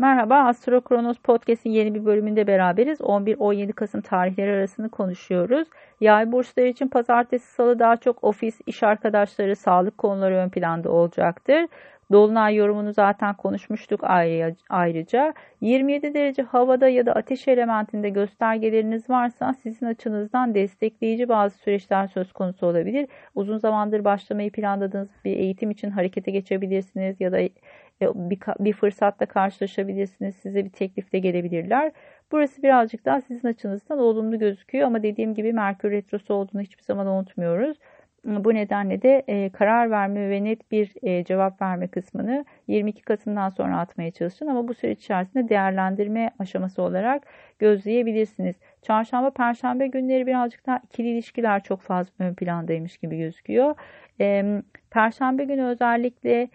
Merhaba, Astro Kronos Podcast'in yeni bir bölümünde beraberiz. 11-17 Kasım tarihleri arasını konuşuyoruz. Yay burçları için pazartesi, salı daha çok ofis, iş arkadaşları, sağlık konuları ön planda olacaktır. Dolunay yorumunu zaten konuşmuştuk ayrıca. 27 derece havada ya da ateş elementinde göstergeleriniz varsa sizin açınızdan destekleyici bazı süreçler söz konusu olabilir. Uzun zamandır başlamayı planladığınız bir eğitim için harekete geçebilirsiniz ya da bir, bir fırsatta karşılaşabilirsiniz. Size bir teklifle gelebilirler. Burası birazcık daha sizin açınızdan olumlu gözüküyor ama dediğim gibi Merkür Retrosu olduğunu hiçbir zaman unutmuyoruz. Bu nedenle de e, karar verme ve net bir e, cevap verme kısmını 22 Kasım'dan sonra atmaya çalışın ama bu süreç içerisinde değerlendirme aşaması olarak gözleyebilirsiniz. Çarşamba, Perşembe günleri birazcık daha ikili ilişkiler çok fazla ön plandaymış gibi gözüküyor. E, Perşembe günü özellikle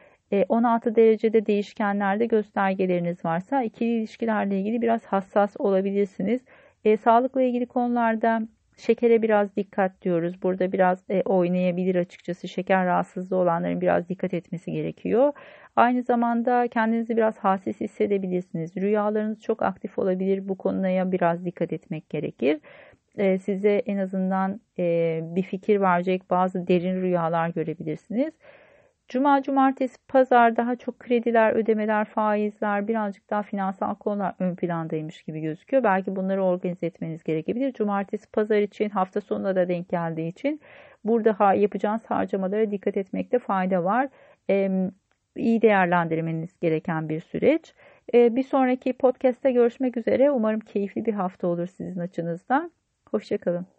16 e, derecede değişkenlerde göstergeleriniz varsa ikili ilişkilerle ilgili biraz hassas olabilirsiniz. E, sağlıkla ilgili konularda şekere biraz dikkat diyoruz. Burada biraz e, oynayabilir açıkçası. Şeker rahatsızlığı olanların biraz dikkat etmesi gerekiyor. Aynı zamanda kendinizi biraz hassiz hissedebilirsiniz. Rüyalarınız çok aktif olabilir. Bu konuya biraz dikkat etmek gerekir. E, size en azından e, bir fikir verecek bazı derin rüyalar görebilirsiniz. Cuma, cumartesi, pazar daha çok krediler, ödemeler, faizler, birazcık daha finansal konular ön plandaymış gibi gözüküyor. Belki bunları organize etmeniz gerekebilir. Cumartesi, pazar için hafta sonuna da denk geldiği için burada yapacağınız harcamalara dikkat etmekte fayda var. Ee, iyi değerlendirmeniz gereken bir süreç. Ee, bir sonraki podcast'te görüşmek üzere. Umarım keyifli bir hafta olur sizin açınızdan. Hoşçakalın.